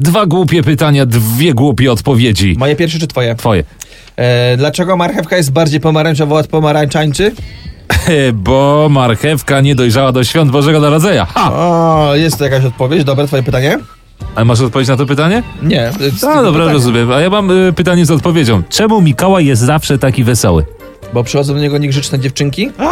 Dwa głupie pytania, dwie głupie odpowiedzi. Moje pierwsze czy twoje? Twoje. E, dlaczego marchewka jest bardziej pomarańczowa od pomarańczańczy? Bo marchewka nie dojrzała do świąt Bożego Narodzenia. Ha! O, jest to jakaś odpowiedź. Dobra, twoje pytanie? Ale masz odpowiedź na to pytanie? Nie. tylko dobra, pytanie. rozumiem. A ja mam y, pytanie z odpowiedzią. Czemu Mikołaj jest zawsze taki wesoły? Bo przychodzą do niego niegrzeczne dziewczynki? A,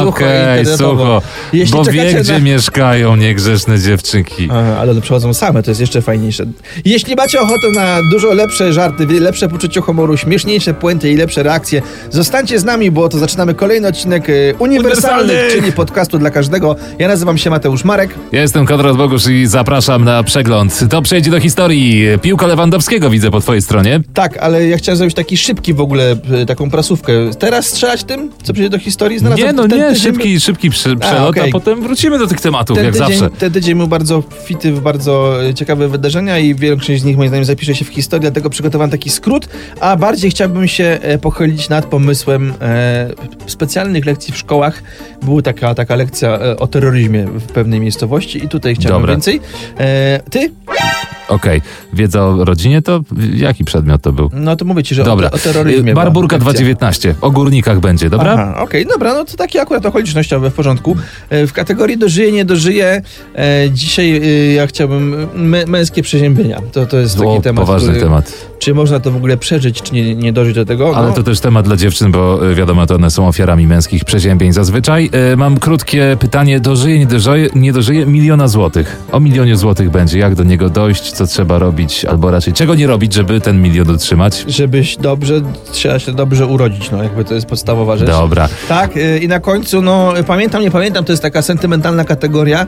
sucho internetowo. sucho. Jeśli Bo wie, gdzie na- mieszkają niegrzeczne dziewczynki. Aha, ale przychodzą same, to jest jeszcze fajniejsze. Jeśli macie ochotę na dużo lepsze żarty, lepsze poczucie humoru, śmieszniejsze puenty i lepsze reakcje, zostańcie z nami, bo to zaczynamy kolejny odcinek Uniwersalnych, Uniwersalnych. czyli podcastu dla każdego. Ja nazywam się Mateusz Marek. Ja jestem Konrad Bogusz i zapraszam na przegląd. To przejdzie do historii. Piłka Lewandowskiego widzę po twojej stronie. Tak, ale ja chciałem zrobić taki szybki w ogóle, e, taką prasówkę. Teraz strzelać tym, co przyjdzie do historii? Znalazłem Nie, no ten nie, tydzień- szybki, szybki przelot, okej. a potem wrócimy do tych tematów, Ten jak tydzień, zawsze. ten tydzień był bardzo fity w bardzo e, ciekawe wydarzenia i większość z nich moim zdaniem zapisze się w historii, dlatego przygotowałem taki skrót, a bardziej chciałbym się e, pochylić nad pomysłem e, specjalnych lekcji w szkołach. Była taka, taka lekcja e, o terroryzmie w pewnej miejscowości i tutaj chciałbym Dobra. więcej. E, ty? Okej, wiedza o rodzinie to jaki przedmiot to był? No to mówię ci, że Dobra, o, o terroryzmie. Barburka była lekcja. 219, o górnikach będzie, dobra? Okej, dobra, no to takie akurat okolicznościowe w porządku. E, W kategorii dożyje, nie dożyje, e, dzisiaj e, ja chciałbym mę- męskie przeziębienia. To, to jest taki o, temat, poważny który, temat. czy można to w ogóle przeżyć, czy nie, nie dożyć do tego. Ale no, to też temat dla dziewczyn, bo y, wiadomo, to one są ofiarami męskich przeziębień zazwyczaj. Y, Mam krótkie pytanie, dożyje, nie dożyje, nie dożyje miliona złotych. O milionie złotych będzie, jak do niego dojść, co trzeba robić, albo raczej czego nie robić, żeby ten milion utrzymać? Żebyś dobrze, trzeba się dobrze urodzić, no jakby to jest podstawowa rzecz. Dobra. Tak, y, i na końcu, no pamiętam, nie pamiętam, to jest taka sentymentalna kategoria.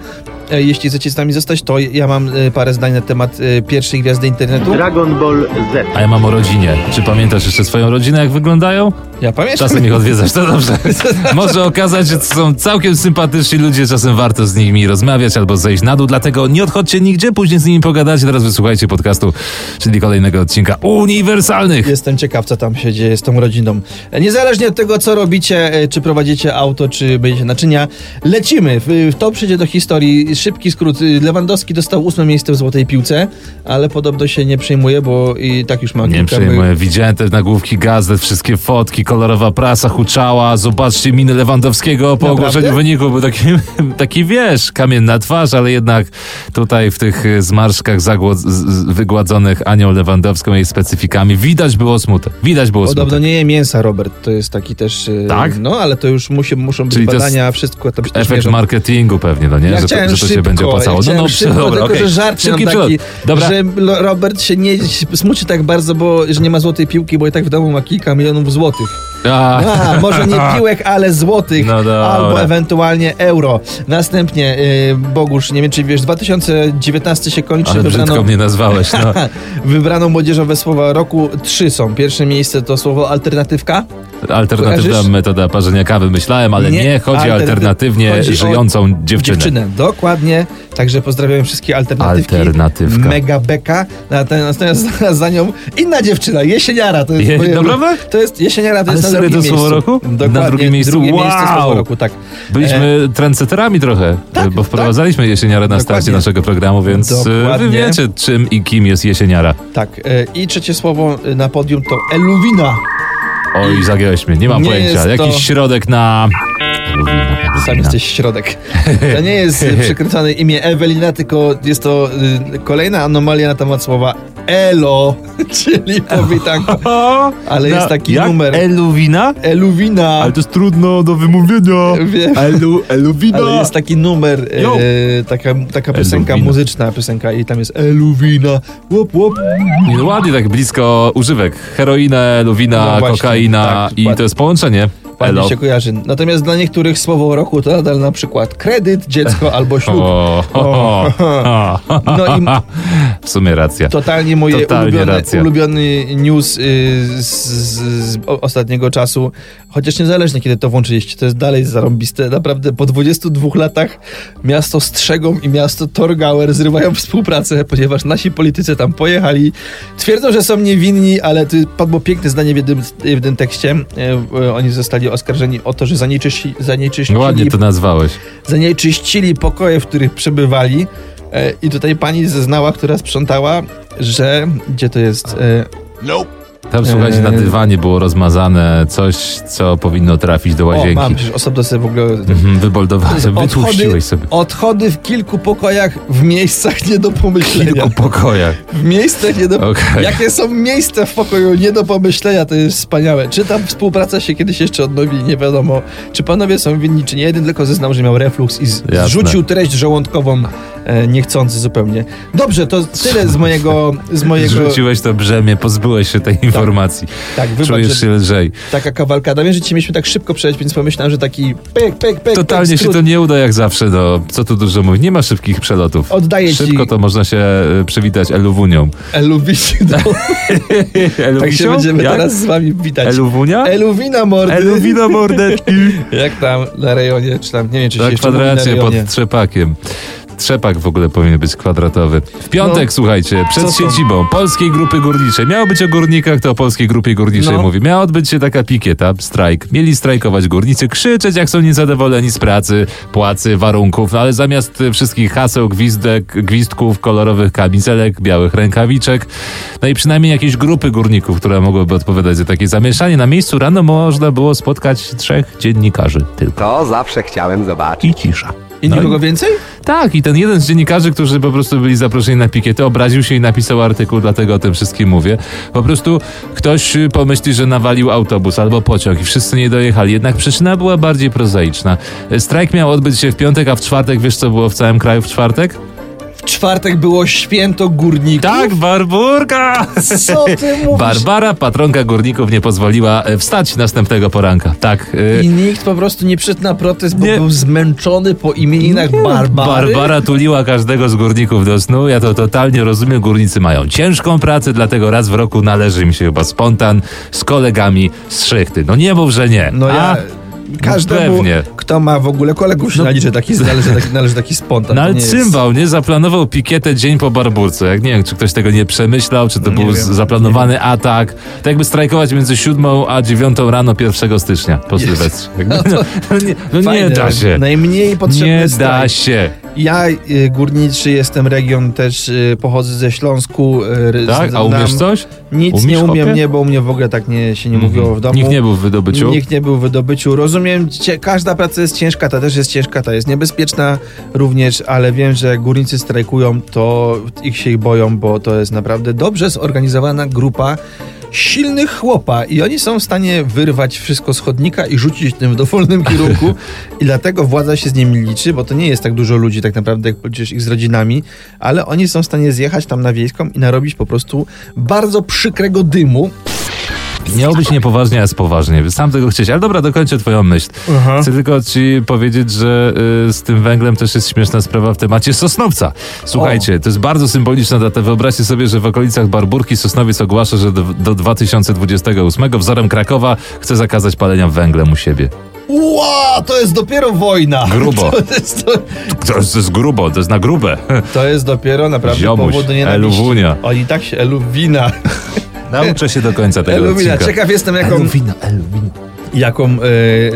E, Jeśli chcecie z nami zostać, to ja mam y, parę zdań na temat y, pierwszej gwiazdy internetu. Dragon Ball Z. A ja mam o rodzinie. Czy pamiętasz jeszcze swoją rodzinę, jak wyglądają? Ja pamiętam. Czasem ich odwiedzasz, to dobrze. Może okazać, że to są całkiem sympatyczni ludzie, czasem warto z nimi rozmawiać albo zejść na dół, dlatego nie odchodźcie nigdzie, później z nimi pogadacie. Teraz wysłuchajcie podcastu, czyli kolejnego odcinka Uniwersalnych. Jestem ciekaw, co tam się dzieje z tą rodziną. E, Niezależnie od tego, co robicie, e, czy prowadzicie auto, czy będziecie naczynia, lecimy. To przyjdzie do historii. Szybki skrót. Y, Lewandowski dostał ósme miejsce w złotej piłce, ale podobno się nie przejmuje, bo i tak już ma Nie kilka... przejmuję, widziałem te nagłówki gazet, wszystkie fotki, kolorowa prasa huczała, zobaczcie miny Lewandowskiego po Naprawdę? ogłoszeniu wyniku, był taki, taki wiesz, kamienna twarz, ale jednak tutaj w tych y, zmarszkach wygładzonych Anią Lewandowską i jej specyfikami widać było smutek, widać było Podobno smutek. nie je mięsa, Robert. To jest taki też... y, Tak? No, ale to już musi, muszą być Czyli to badania, wszystko też Efekt mierzą. marketingu pewnie, no nie? Ja że, to, chciałem że to się będzie opłacało. Chciałem no, szybko, dobra, tylko okej. że żart Szybki taki. Dobra. że Robert się nie smuci tak bardzo, bo że nie ma złotej piłki, bo i tak w domu ma kilka milionów złotych. A, A, może nie piłek, ale złotych, No albo ewentualnie euro. Następnie, y, Bogusz, nie wiem czy wiesz, 2019 się kończy, ale brzydko mnie nazwałeś, no. wybrano młodzieżowe słowa roku. Trzy są. Pierwsze miejsce to słowo alternatywka. Alternatywna Kojarzysz? metoda parzenia kawy myślałem, ale nie, Nie, chodzi alternatyw- alternatywnie chodzi o żyjącą dziewczynę. Dokładnie. Także pozdrawiam wszystkie alternatywki. Alternatywka. Mega beka. Natomiast natomiast za nią inna dziewczyna, jesieniara. To jest, Je- moje-? To jest jesieniara, to jest serio drugim to słowo miejscu. roku? Na Dokładnie, drugim miejscu? Drugie miejsce Wow! słowo roku, tak. Byliśmy trendsetterami trochę, tak, bo wprowadzaliśmy jesieniarę na starcie Dokładnie. naszego programu, więc e, Dokładnie. wy wiecie czym i kim jest jesieniara. Tak. e, I trzecie słowo na podium to eluwina. Oj, zagiąłeś mnie, nie mam Nie pojęcia. jest to- Jakiś środek na... Sam jesteś środek. To nie jest e, przekręcone imię Ewelina, tylko jest to y, kolejna anomalia na temat słowa elo, czyli powitanko. Ale jest taki jak? numer. Eluwina? Eluwina. Ale to jest trudno do wymówienia. Wiem. Elu, eluwina. Ale jest taki numer, e, taka, taka piosenka Eluwina. muzyczna piosenka i tam jest Eluwina, łop, łop. Nie, no ładnie tak blisko używek. Heroina, eluwina, No właśnie, kokaina tak, i dokładnie. to jest połączenie. Elo. się kojarzy. Natomiast dla niektórych słowo roku to nadal na przykład kredyt, dziecko albo ślub. O, o, o. No i W sumie racja. totalnie moje Totalnie ulubione, ulubiony news y, z, z, z ostatniego czasu. Chociaż niezależnie kiedy to włączyliście, to jest dalej zarąbiste. Naprawdę po 22 latach miasto Strzegom i miasto Torgauer zrywają współpracę, ponieważ nasi politycy tam pojechali. Twierdzą, że są niewinni, ale tu padło piękne zdanie w jednym, w jednym tekście. E, e, Oni zostali oskarżeni o to, że zanieczyści, zanieczyścili Ładnie to nazwałeś. zanieczyścili pokoje, w których przebywali. E, I tutaj pani zeznała, która sprzątała, że gdzie to jest? E, Tam słuchajcie, na Eee. dywanie było rozmazane coś, co powinno trafić do o, łazienki. mam przecież osobno sobie w ogóle Mhm, Wyboldowałem sobie, Odchody, wytłuściłeś sobie. odchody w kilku pokojach w miejscach nie do W pomyślenia. kilku pokojach. W miejscach nie do Okej. Jakie są miejsca w pokoju nie do pomyślenia, to jest wspaniałe. Czy tam współpraca się kiedyś jeszcze odnowi, nie wiadomo. Czy panowie są winni, czy nie. Jeden tylko zeznał, że miał reflux i zrzucił treść żołądkową e, niechcący zupełnie. Dobrze, to tyle z mojego... Z mojego Zrzuciłeś to brzemię, pozbyłeś się tej informacji. tak, wybacz, Czujesz się lżej. taka kawalkada. Wiem, że dzisiaj mieliśmy tak szybko przejść, więc pomyślałem, że taki pyk, pyk, pyk, Totalnie pyk, się to nie uda jak zawsze, no. Co tu dużo mówić, nie ma szybkich przelotów. Oddaję ci Szybko to można się e, przywitać Eluwunią. Eluwisi. No, tak się będziemy Jak? teraz z wami witać. Eluwunia? Eluwina mordy. Eluwina mordeczki. Jak tam na rejonie, czy tam, nie wiem, czy się Na jeszcze kwadracie pod trzepakiem. Trzepak w ogóle powinien być kwadratowy. W piątek, No. słuchajcie, przed siedzibą Polskiej Grupy Górniczej. Miało być o górnikach, to o Polskiej Grupie Górniczej No. mówi. Miała odbyć się taka pikieta, strajk. Mieli strajkować górnicy, krzyczeć jak są niezadowoleni z pracy, płacy, warunków, no ale zamiast wszystkich haseł, gwizdek, gwizdków, kolorowych kamizelek, białych rękawiczek, no i przynajmniej jakieś grupy górników, które mogłyby odpowiadać za takie zamieszanie. Na miejscu rano można było spotkać trzech dziennikarzy tylko. To zawsze chciałem zobaczyć. I cisza. I No nikogo więcej? Tak, i ten jeden z dziennikarzy, którzy po prostu byli zaproszeni na pikietę, obraził się i napisał artykuł, dlatego o tym wszystkim mówię. Po prostu ktoś pomyśli, że nawalił autobus albo pociąg i wszyscy nie dojechali. Jednak przyczyna była bardziej prozaiczna. Strajk miał odbyć się w piątek, a w czwartek, wiesz co było w całym kraju w czwartek? Czwartek było święto górników. Tak, Barburka! Co ty mówisz? Barbara, patronka górników, nie pozwoliła e, wstać następnego poranka. Tak. y, I nikt po prostu nie przyszedł na protest, bo Nie. był zmęczony po imieninach Barbary. Barbara tuliła każdego z górników do snu. Ja to totalnie rozumiem. Górnicy mają ciężką pracę, dlatego raz w roku należy im się chyba spontan z kolegami z szychty. No nie mów, że nie. No ja... A? Każdemu, pewnie. kto ma w ogóle kolegów, się należy taki, należy taki, należy taki spontan. No ale nie jest- cymbał, nie? Zaplanował pikietę dzień po barburce. Jak nie wiem, czy ktoś tego nie przemyślał, czy to Nie był wiem, zaplanowany atak. Tak jakby strajkować między 7 a 9 rano 1 stycznia po Jest. Sylwestrze. No no, no, nie, no nie da się. Najmniej potrzebny Nie da strajk. się. Ja y, górniczy jestem region też, y, pochodzę ze Śląsku. Y, Tak? A znam- umiesz coś? Nic Umiesz, nie umiem, chłopie? nie, bo u mnie w ogóle tak nie, się nie mówiło w domu. Nikt nie był w wydobyciu. Nikt nie był w wydobyciu. Rozumiem, cie, każda praca jest ciężka, ta też jest ciężka, ta jest niebezpieczna również, ale wiem, że jak górnicy strajkują, to ich się ich boją, bo to jest naprawdę dobrze zorganizowana grupa silnych chłopa i oni są w stanie wyrwać wszystko z chodnika i rzucić tym w dowolnym kierunku i dlatego władza się z nimi liczy, bo to nie jest tak dużo ludzi tak naprawdę, jak policzysz ich z rodzinami, ale oni są w stanie zjechać tam na wiejską i narobić po prostu bardzo przykrego dymu. Miało być niepoważnie, a jest poważnie. Sam tego chcieć. Ale dobra, dokończę twoją myśl. Chcę tylko ci powiedzieć, że y, z tym węglem też jest śmieszna sprawa w temacie Sosnowca. Słuchajcie, to jest bardzo symboliczna data. Wyobraźcie sobie, że w okolicach Barburki Sosnowiec ogłasza, że do, do 2028 wzorem Krakowa chce zakazać palenia węglem u siebie. Ła, to jest dopiero wojna. Grubo. To jest, to, To jest, to jest grubo, to jest na grube. to jest dopiero naprawdę Ziomuś, powód do nienawiści. eluwunia. Oni tak się, eluwina. Nauczę się do końca tego odcinka. Ciekaw jestem, jaką, Eluwina, eluwina. jaką e,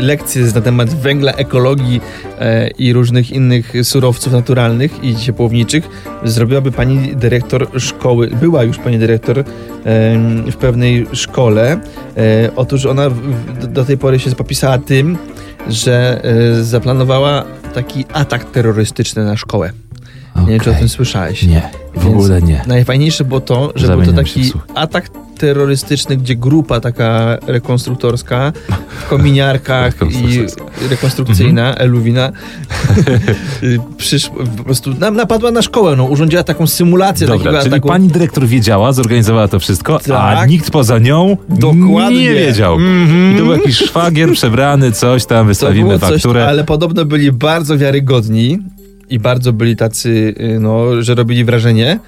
lekcję na temat węgla, ekologii e, i różnych innych surowców naturalnych i ciepłowniczych zrobiłaby pani dyrektor szkoły. Była już pani dyrektor em, w pewnej szkole. E, otóż ona w, do tej pory się popisała tym, że e, zaplanowała taki atak terrorystyczny na szkołę. Nie wiem, czy o tym słyszałeś. Nie, w Więc ogóle nie. Najfajniejsze było to, że był to Zamieniam się w taki atak terrorystyczny, gdzie grupa taka rekonstruktorska w kominiarkach i rekonstrukcyjna, Eluwina, y, przyszła, po prostu napadła na szkołę, no, urządziła taką symulację Dobra, takiego czyli pani dyrektor wiedziała, zorganizowała to wszystko, a Tak. nikt poza nią Dokładnie. nie wiedział. I to był jakiś szwagier przebrany, coś tam, wystawimy coś, fakturę. ale podobno byli bardzo wiarygodni i bardzo byli tacy, y, no, że robili wrażenie.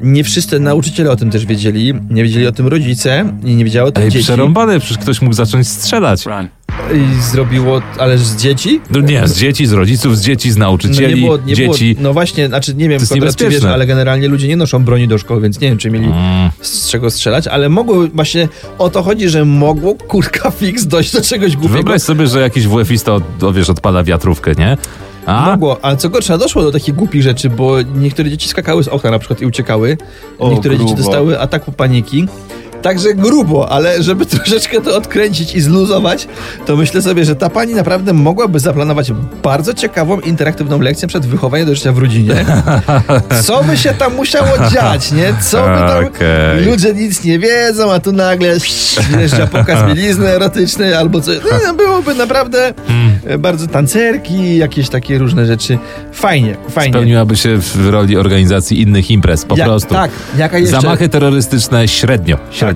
Nie wszyscy nauczyciele o tym też wiedzieli, nie wiedzieli o tym rodzice i nie wiedziało o tym Ej, dzieci. przerąbane, przecież ktoś mógł zacząć strzelać. I zrobiło, ale z dzieci? No nie, z dzieci, z rodziców, z dzieci, z nauczycieli, no nie było, nie dzieci. Było, no właśnie, znaczy nie wiem, Konrad, czy wiesz, ale generalnie ludzie nie noszą broni do szkoły, więc nie wiem, czy mieli Mm. z czego strzelać, ale mogło, właśnie o to chodzi, że mogło kurka fix dojść do czegoś głupiego. Wyobraź sobie, że jakiś WF-ista, od, wiesz, odpala wiatrówkę, nie? A? Mogło, ale co gorsza, doszło do takich głupich rzeczy, bo niektóre dzieci skakały z okna na przykład i uciekały. O, niektóre dzieci grubo. dostały ataku paniki. Także grubo, ale żeby troszeczkę to odkręcić i zluzować, to myślę sobie, że ta pani naprawdę mogłaby zaplanować bardzo ciekawą, interaktywną lekcję przed wychowaniem do życia w rodzinie. Co by się tam musiało dziać, nie? Co by tam... Okej. Ludzie nic nie wiedzą, a tu nagle wjeżdża pokaz bielizny erotycznej albo coś. No, byłoby naprawdę Hmm. e, bardzo tancerki, jakieś takie różne rzeczy. Fajnie, fajnie. Spełniłaby się w roli organizacji innych imprez, po Jak- prostu. Tak, jaka jeszcze... Zamachy terrorystyczne średnio, średnio.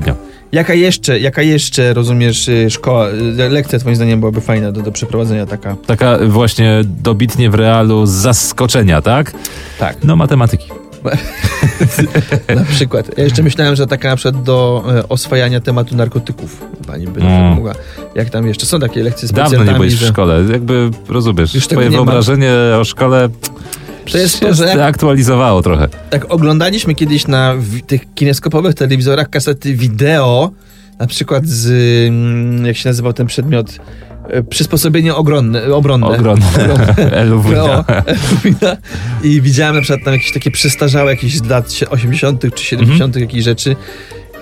Jaka jeszcze, jaka jeszcze, rozumiesz, y, szkoła, y, lekcja twoim zdaniem byłaby fajna do, do przeprowadzenia taka? Taka właśnie dobitnie w realu z zaskoczenia, tak? Tak. No matematyki. Na przykład. Ja jeszcze myślałem, że taka na przykład do e, oswajania tematu narkotyków pani by Mm. mogła. Jak tam jeszcze są takie lekcje specjalne. Dawno nie byłeś w szkole, jakby rozumiesz, Już twoje nie ma. wyobrażenie o szkole To jest się to, że jak- aktualizowało trochę. Jak oglądaliśmy kiedyś na tych kineskopowych telewizorach kasety wideo, na przykład z, mm, jak się nazywał ten przedmiot, E, przysposobienie ogronne, obronne. Ogromne. Eluwina. No. I widziałem na przykład tam jakieś takie przestarzałe jakieś z lat sie- 80. czy 70. Mhm. jakieś rzeczy.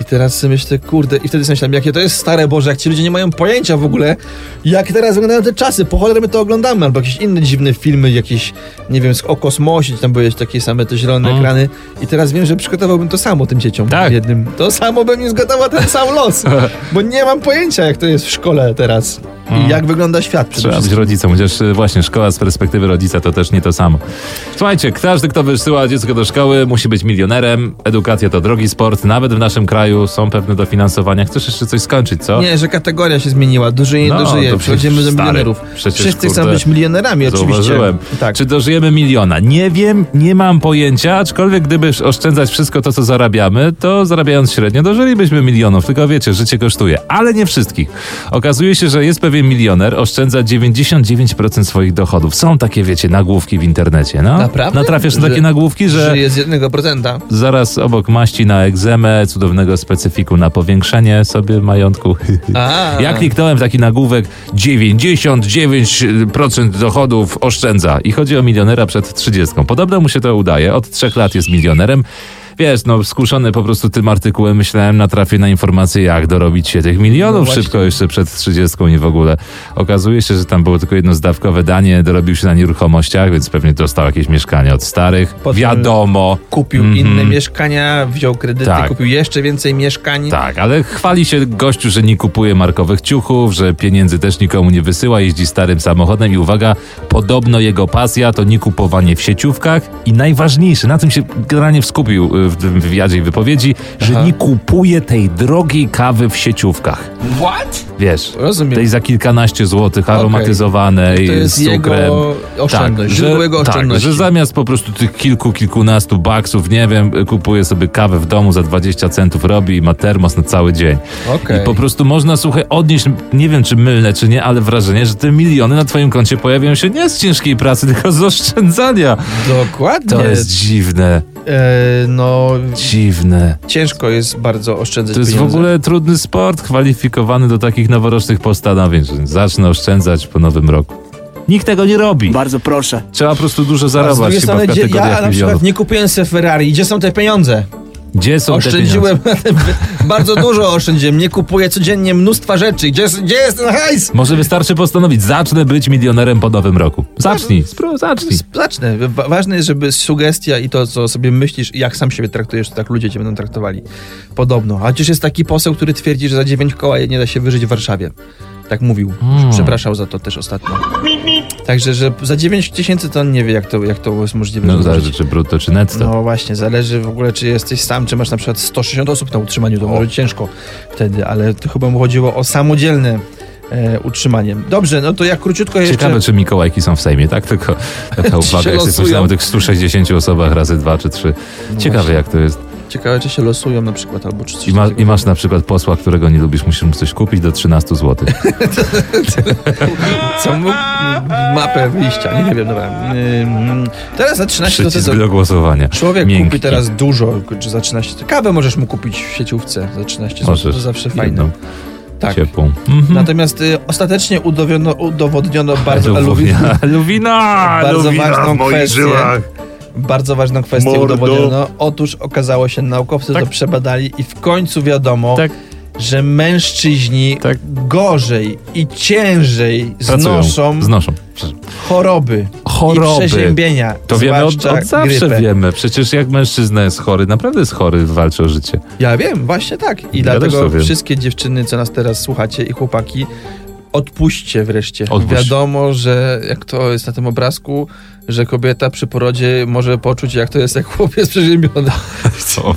I teraz sobie myślę, kurde, i wtedy sobie myślałem, jakie to jest stare Boże, jak ci ludzie nie mają pojęcia w ogóle, jak teraz wyglądają te czasy, po cholerę my to oglądamy, albo jakieś inne dziwne filmy, jakieś, nie wiem, o kosmosie, tam były takie same te zielone Mm. ekrany i teraz wiem, że przygotowałbym to samo tym dzieciom Tak. jednym. To samo bym im zgotował ten sam los, bo nie mam pojęcia, jak to jest w szkole teraz i Mm. jak wygląda świat przede Trzeba być rodzicem, chociaż y, właśnie szkoła z perspektywy rodzica to też nie to samo. Słuchajcie, każdy, kto wysyła dziecko do szkoły, musi być milionerem. Edukacja to drogi sport. Nawet w naszym kraju są pewne dofinansowania. Chcesz jeszcze coś skończyć, co? Nie, że kategoria się zmieniła. Dożyje, nie No, dożyje. Przechodzimy do milionerów. przecież, Wszyscy chcą być milionerami, oczywiście. Tak. Czy dożyjemy miliona? Nie wiem, nie mam pojęcia, aczkolwiek gdyby oszczędzać wszystko to, co zarabiamy, to zarabiając średnio, dożylibyśmy milionów. Tylko wiecie, życie kosztuje. Ale nie wszystkich. Okazuje się, że jest pewien milioner, oszczędza 99% swoich dochodów. Są takie, wiecie, nagłówki w internecie, no? Naprawdę? Natrafiasz na takie nagłówki, że... Żyje z jednego procenta. Zaraz obok maści na egzemę, cudownego specyfiku na powiększenie sobie majątku. Ja kliknąłem w taki nagłówek 99% dochodów oszczędza i chodzi o milionera przed 30. Podobno mu się to udaje, od trzech lat jest milionerem. Wiesz, no skuszony po prostu tym artykułem myślałem, natrafię na informacje, jak dorobić się tych milionów No szybko jeszcze przed 30 i w ogóle. Okazuje się, że tam było tylko jedno zdawkowe danie, dorobił się na nieruchomościach, więc pewnie dostał jakieś mieszkanie od starych. Potem- Wiadomo. Kupił Mhm. inne mieszkania, wziął kredyty, Tak. kupił jeszcze więcej mieszkań. Tak, ale chwali się gościu, że nie kupuje markowych ciuchów, że pieniędzy też nikomu nie wysyła, jeździ starym samochodem i uwaga, podobno jego pasja to nie kupowanie w sieciówkach i najważniejsze, na tym się generalnie skupił y, w tym wywiadzie i wypowiedzi, że Aha. nie kupuje tej drogiej kawy w sieciówkach. What? Wiesz, Rozumiem. tej za kilkanaście złotych aromatyzowanej To jest z cukrem. jego oszczędność, że, źródło jego tak, oszczędności. że zamiast po prostu tych kilku, kilkunastu baksów, nie wiem, kupuje sobie kawę w domu za 20 centów, robi i ma termos na cały dzień. Okej. I po prostu można, słuchaj, odnieść, nie wiem czy mylne, czy nie, ale wrażenie, że te miliony na twoim koncie pojawiają się nie z ciężkiej pracy, tylko z oszczędzania. Dokładnie. To jest dziwne, no, dziwne. ciężko jest bardzo oszczędzać To jest w pieniądze. ogóle trudny sport, kwalifikowany do takich noworocznych postanowień, że zacznę oszczędzać po nowym roku. Nikt tego nie robi. Bardzo proszę. Trzeba po prostu dużo A z zarabiać drugiej w strony, ja na milionów. przykład nie kupiłem sobie Ferrari. Gdzie są te pieniądze? Gdzie są te Oszczędziłem pieniądze? bardzo dużo oszczędziłem. Nie kupuję codziennie mnóstwa rzeczy. Gdzie, jest- gdzie jest ten hajs? Może wystarczy postanowić, zacznę być milionerem po nowym roku. Zacznij, spró- zacznij. Zacznę. Wa- Ważne jest, żeby sugestia i to, co sobie myślisz, jak sam siebie traktujesz, to tak ludzie cię będą traktowali. Podobno. A chociaż jest taki poseł, który twierdzi, że za 9 koła nie da się wyżyć w Warszawie. Tak mówił. Hmm. Przepraszał za to też ostatnio. Także, że za 9 tysięcy to on nie wie, jak to, jak to jest możliwe. No zależy wyżyć. czy brutto, czy netto. No właśnie, zależy w ogóle, czy jesteś sam, czy masz na przykład 160 osób na utrzymaniu, to może ciężko wtedy, ale to chyba mu chodziło o samodzielne e, utrzymanie. Dobrze, no to jak króciutko jeszcze... Ciekawe, czy Mikołajki są w Sejmie, tak? Tylko taka uwaga, jak sobie pomyślałem o tych 160 osobach razy dwa czy trzy. Ciekawe, właśnie. jak to jest. Ciekawe, czy się losują na przykład, albo czy coś I, ma. I masz na przykład posła, którego nie lubisz, musisz mu coś kupić do 13 zł. Co mógł... Mapę wyjścia, nie, nie wiem, dobra. Teraz za 13 Przycisk zł do głosowania. człowiek Miękki. kupi teraz dużo, czy za 13 Kawę możesz mu kupić w sieciówce za 13 zł, Możesz. to zawsze fajne. Tak. ciepłą. Mhm. Natomiast y, ostatecznie udowodniono, udowodniono bardzo, Luwina. Luwina! bardzo Luwina ważną w moich kwestię. żyłach. Bardzo ważną kwestię Mordo. udowodniono. Otóż okazało się, naukowcy Tak. to przebadali i w końcu wiadomo, Tak. że mężczyźni Tak. gorzej i ciężej Pracują. znoszą Znoszą. Choroby, Choroby. i przeziębienia. To wiemy od, od zawsze grypę. wiemy. Przecież jak mężczyzna jest chory, naprawdę jest chory, walczy o życie. Ja wiem, właśnie tak. I Ja dlatego wiem. wszystkie dziewczyny, co nas teraz słuchacie i chłopaki, odpuśćcie wreszcie. Odpuść. Wiadomo, że jak to jest na tym obrazku, że kobieta przy porodzie może poczuć, jak to jest, jak chłopiec przeziębiony. Co.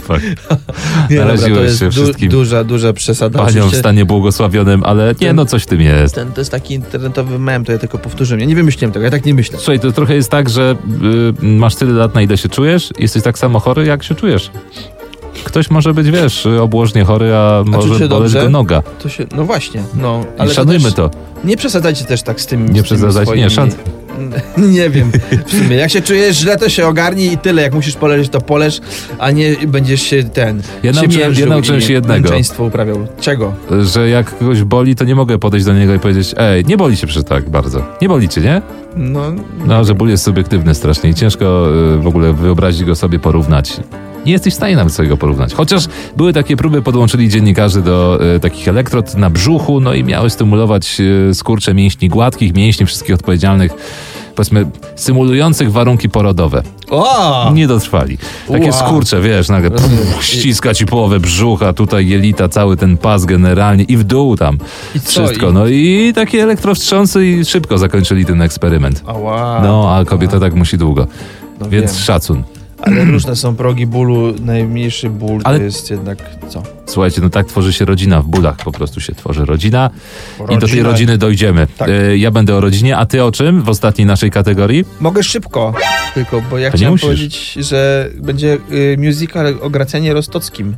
Nie, dobra, Naraziłeś to jest się du- wszystkim duża, duża przesada. Panią w Oczywiście stanie błogosławionym, ale nie, no coś w tym jest. ten, to jest taki internetowy mem, to ja tylko powtórzyłem. Ja nie wymyśliłem tego, ja tak nie myślę. Słuchaj, to trochę jest tak, że y, masz tyle lat, na ile się czujesz, jesteś tak samo chory, jak się czujesz. Ktoś może być, wiesz, obłożnie chory, a może się boleć dobrze? go noga. To się, no właśnie, no. I szanujmy też, to. Nie przesadzajcie też tak z tym. Nie przesadzajcie, swoimi... nie, szan- Nie wiem. W sumie, jak się czujesz źle, to się ogarnij i tyle. Jak musisz poleżeć, to poleż, a nie będziesz się ten. Ja nauczyłem- ciemiężył ja nauczyłem się jednego. uprawiał. Czego? Że jak kogoś boli, to nie mogę podejść do niego i powiedzieć, ej, nie boli cię przecież tak bardzo. Nie boli cię, nie? No, No, że ból jest subiektywny strasznie i ciężko y, w ogóle wyobrazić go sobie porównać. Nie jesteś w stanie nawet sobie go porównać. Chociaż były takie próby, podłączyli dziennikarzy do y, takich elektrod na brzuchu, no i miały stymulować y, skurcze mięśni gładkich, mięśni wszystkich odpowiedzialnych, powiedzmy, symulujących warunki porodowe. O! Nie dotrwali. Takie Ua. skurcze, wiesz, nagle pff, ściska ci połowę brzucha, tutaj jelita, cały ten pas generalnie i w dół tam. I co? Wszystko. I... No i takie elektrowstrząsy i szybko zakończyli ten eksperyment. Ała. No, a kobieta tak musi długo. No Więc wiem. szacun. Ale różne są progi bólu. Najmniejszy ból Ale- to jest jednak co? Słuchajcie, no tak tworzy się rodzina w bólach. Po prostu się tworzy rodzina. I do tej Rodzina. rodziny dojdziemy. Tak. E, ja będę o rodzinie, a ty o czym w ostatniej naszej kategorii? Mogę szybko, tylko, bo ja To chciałem powiedzieć, że będzie y, musical o Gracjanie Rostockim.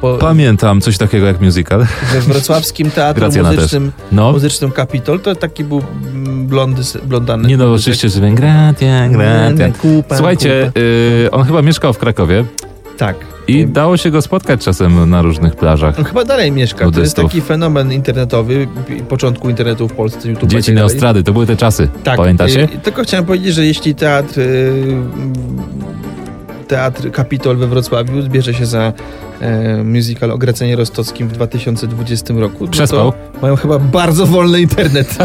Po, Pamiętam coś takiego jak musical. we wrocławskim teatrze muzycznym, No. muzycznym Kapitol. To taki był mm, blondy, blondany. Nie no, oczywiście, że wiem. Gratian, gratian. Słuchajcie, y, on chyba mieszkał w Krakowie Tak. i dało się go spotkać czasem na różnych plażach. On chyba dalej mieszka. To jest taki fenomen internetowy, początku internetu w Polsce, YouTube. Dzieci Neostrady, to były te czasy. Tak. Pamiętacie? y, Tylko chciałem powiedzieć, że jeśli teatr y, Teatr Kapitol we Wrocławiu zbierze się za e, musical o Gracenie Rostockim w 2020 roku, no Przespał. to mają chyba bardzo wolny internet.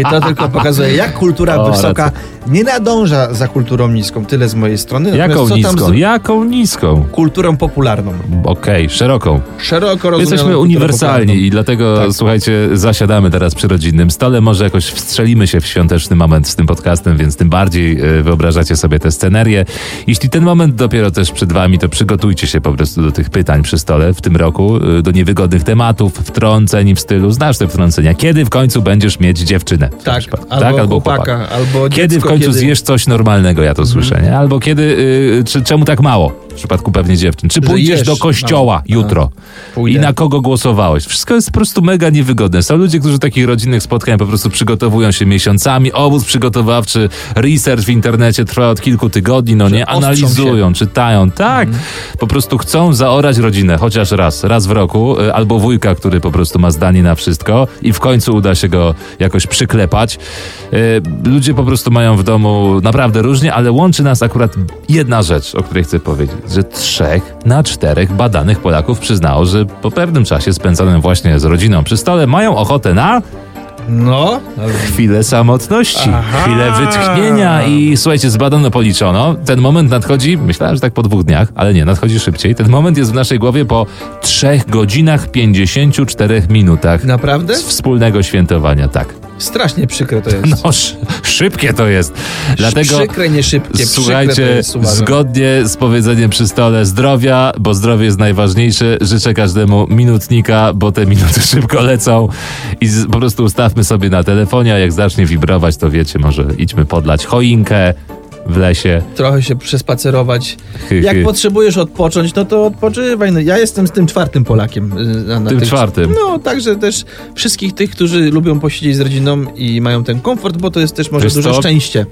I to tylko pokazuje, jak kultura O, wysoka nie nadąża za kulturą niską. Tyle z mojej strony. Natomiast Jaką co tam niską? z Jaką niską? kulturą popularną? Okej, szeroką. Szeroko rozumianą Jesteśmy uniwersalni popularną. i dlatego, Tak. słuchajcie, zasiadamy teraz przy rodzinnym stole. Może jakoś wstrzelimy się w świąteczny moment z tym podcastem, więc tym bardziej e, wyobrażacie sobie tę scenerię. Jeśli ten moment dopiero też przed wami, to przygotujcie się po prostu do tych pytań przy stole w tym roku, e, do niewygodnych tematów, wtrąceń w stylu, znasz te wtrącenia. Kiedy w końcu będziesz mieć dziewczynę? Tak, albo, tak, albo chłopaka, chłopaka. albo Kiedy w dziecko, końcu kiedy... zjesz coś normalnego, ja to słyszę, nie? Albo kiedy, y, czy, czemu tak mało? W przypadku pewnie dziewczyn. Czy pójdziesz do kościoła mało. jutro? I na kogo głosowałeś? Wszystko jest po prostu mega niewygodne. Są ludzie, którzy takich rodzinnych spotkań po prostu przygotowują się miesiącami. Obóz przygotowawczy, research w internecie trwa od kilku tygodni, no nie? Analizują, czytają. Tak, po prostu chcą zaorać rodzinę, chociaż raz, raz w roku, y, albo wujka, który po prostu ma zdanie na wszystko i w końcu uda się go jakoś przyklepać. Y, Ludzie po prostu mają w domu naprawdę różnie, ale łączy nas akurat jedna rzecz, o której chcę powiedzieć, że trzech na czterech badanych Polaków przyznało, że po pewnym czasie spędzonym właśnie z rodziną przy stole mają ochotę na No, chwilę samotności, Aha. chwilę wytchnienia i słuchajcie, zbadano, policzono. Ten moment nadchodzi, myślałem, że tak po dwóch dniach, ale nie, nadchodzi szybciej. Ten moment jest w naszej głowie po 3 godzinach 54 minutach naprawdę? z wspólnego świętowania, tak. Strasznie przykre to jest. No, sz- szybkie to jest. Dlatego Przykre, nie szybkie. Słuchajcie, jest, zgodnie z powiedzeniem przy stole zdrowia, bo zdrowie jest najważniejsze. Życzę każdemu minutnika, bo te minuty szybko lecą i po prostu ustawmy sobie na telefonie, a jak zacznie wibrować, to wiecie, może idźmy podlać choinkę w lesie. Trochę się przespacerować. Hy, Jak hy. potrzebujesz odpocząć, no to odpoczywaj. No, ja jestem z tym czwartym Polakiem. y, Na, na Tym tych- czwartym. No, także też wszystkich tych, którzy lubią posiedzieć z rodziną i mają ten komfort, bo to jest też może Wiesz duże co? szczęście.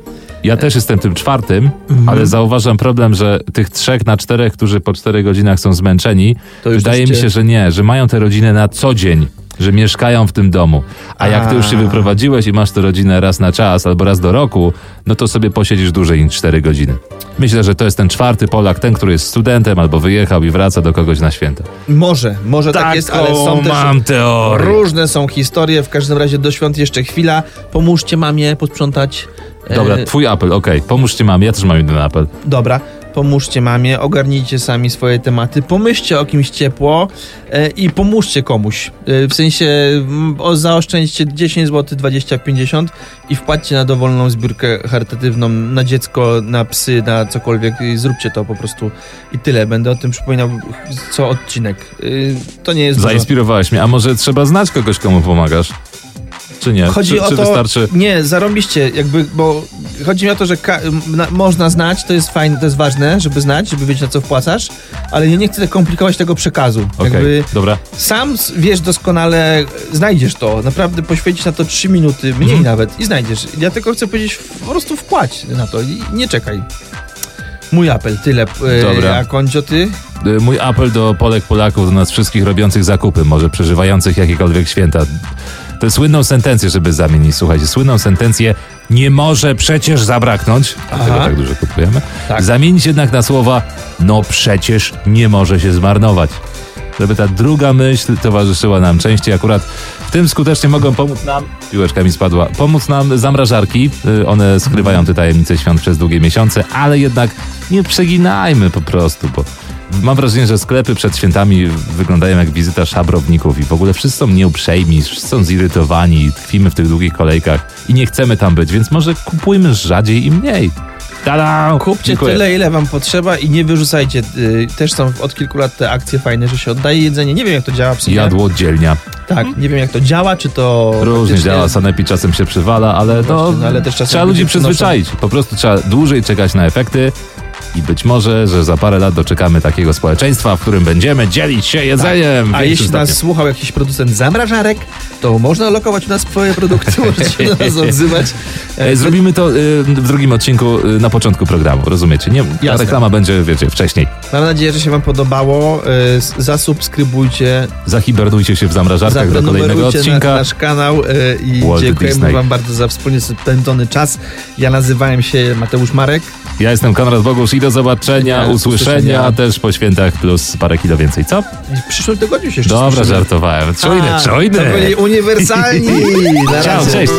Ja też jestem tym czwartym, Mhm. ale zauważam problem, że tych trzech na czterech, którzy po czterech godzinach są zmęczeni, wydaje mi się, że nie, że mają te rodziny na co dzień. Że mieszkają w tym domu. A jak ty już się wyprowadziłeś i masz tę rodzinę raz na czas albo raz do roku, no to sobie posiedzisz dłużej niż 4 godziny. Myślę, że to jest ten czwarty Polak, ten, który jest studentem albo wyjechał i wraca do kogoś na święta. Może, może tak jest, ale są też... mam teorię. Różne są historie, w każdym razie do świąt jeszcze chwila. Pomóżcie mamie posprzątać. e, Dobra, twój apel, okej. Pomóżcie mamie, ja też mam jeden apel. Dobra, pomóżcie mamie, ogarnijcie sami swoje tematy, pomyślcie o kimś ciepło e, i pomóżcie komuś. E, w sensie zaoszczędźcie 10 zł, 20, 50 i wpłaccie na dowolną zbiórkę charytatywną na dziecko, na psy, na cokolwiek. I zróbcie to po prostu i tyle. Będę o tym przypominał co odcinek. E, to nie jest dużo. Zainspirowałeś mnie. A może trzeba znać kogoś, komu pomagasz? Czy nie? Chodzi czy, o czy to, wystarczy... nie, zarobiście, jakby, bo chodzi mi o to, że na, można znać, to jest fajne, to jest ważne, żeby znać, żeby wiedzieć na co wpłacasz, ale ja nie chcę komplikować tego przekazu. Okej, Jakby dobra. sam wiesz doskonale, znajdziesz to, naprawdę poświęcić na to 3 minuty, mniej Mhm. nawet i znajdziesz. Ja tylko chcę powiedzieć, po prostu wpłać na to i nie czekaj. Mój apel, tyle. E, Dobra. A Kondzio, ty? Y, Mój apel do Polek, Polaków, do nas wszystkich robiących zakupy, może przeżywających jakiekolwiek święta. Tę słynną sentencję, żeby zamienić, słuchajcie, słynną sentencję nie może przecież zabraknąć, dlatego Aha. tak dużo kupujemy, Tak. zamienić jednak na słowa no przecież nie może się zmarnować. Żeby ta druga myśl towarzyszyła nam częściej. Akurat w tym skutecznie mogą pomóc nam, piłeczka mi spadła, pomóc nam zamrażarki. Y, One skrywają te tajemnice świąt przez długie miesiące, ale jednak nie przeginajmy po prostu, bo mam wrażenie, że sklepy przed świętami wyglądają jak wizyta szabrowników i w ogóle wszyscy są nieuprzejmi, wszyscy są zirytowani, tkwimy w tych długich kolejkach i nie chcemy tam być, więc może kupujmy rzadziej i mniej. Tada! Kupcie Dziękuję. tyle, ile wam potrzeba i nie wyrzucajcie. Y, też są od kilku lat te akcje fajne, że się oddaje jedzenie. Nie wiem, jak to działa w sumie. Jadło dzielnia. Tak, nie wiem jak to działa, czy to. Różnie działa, sanepid czasem się przywala, ale no, Właśnie, no ale też trzeba ludzi przyzwyczaić. Po prostu trzeba dłużej czekać na efekty i być może, że za parę lat doczekamy takiego społeczeństwa, w którym będziemy dzielić się jedzeniem. A w jeśli większym nas stopniu. słuchał jakiś producent zamrażarek, to można lokować u nas swoje produkty, możecie się do nas odzywać. E, Zrobimy to y, w drugim odcinku y, na początku programu, rozumiecie? Nie, ta Jasne. reklama będzie, wiecie, wcześniej. Mam nadzieję, że się wam podobało. Zasubskrybujcie, Zahibernujcie się w zamrażarkach do kolejnego odcinka. Na, nasz kanał i Walt dziękujemy Disney. wam bardzo za wspólnie spędzony czas. Ja nazywałem się Mateusz Marek. Ja jestem Konrad Bogusz i do zobaczenia, Nie, usłyszenia, też po świętach plus parę kilo więcej, co? W przyszłym tygodniu się jeszcze Dobra, żartowałem. Czujny, czujny. To byli uniwersalni. Ciao, cześć.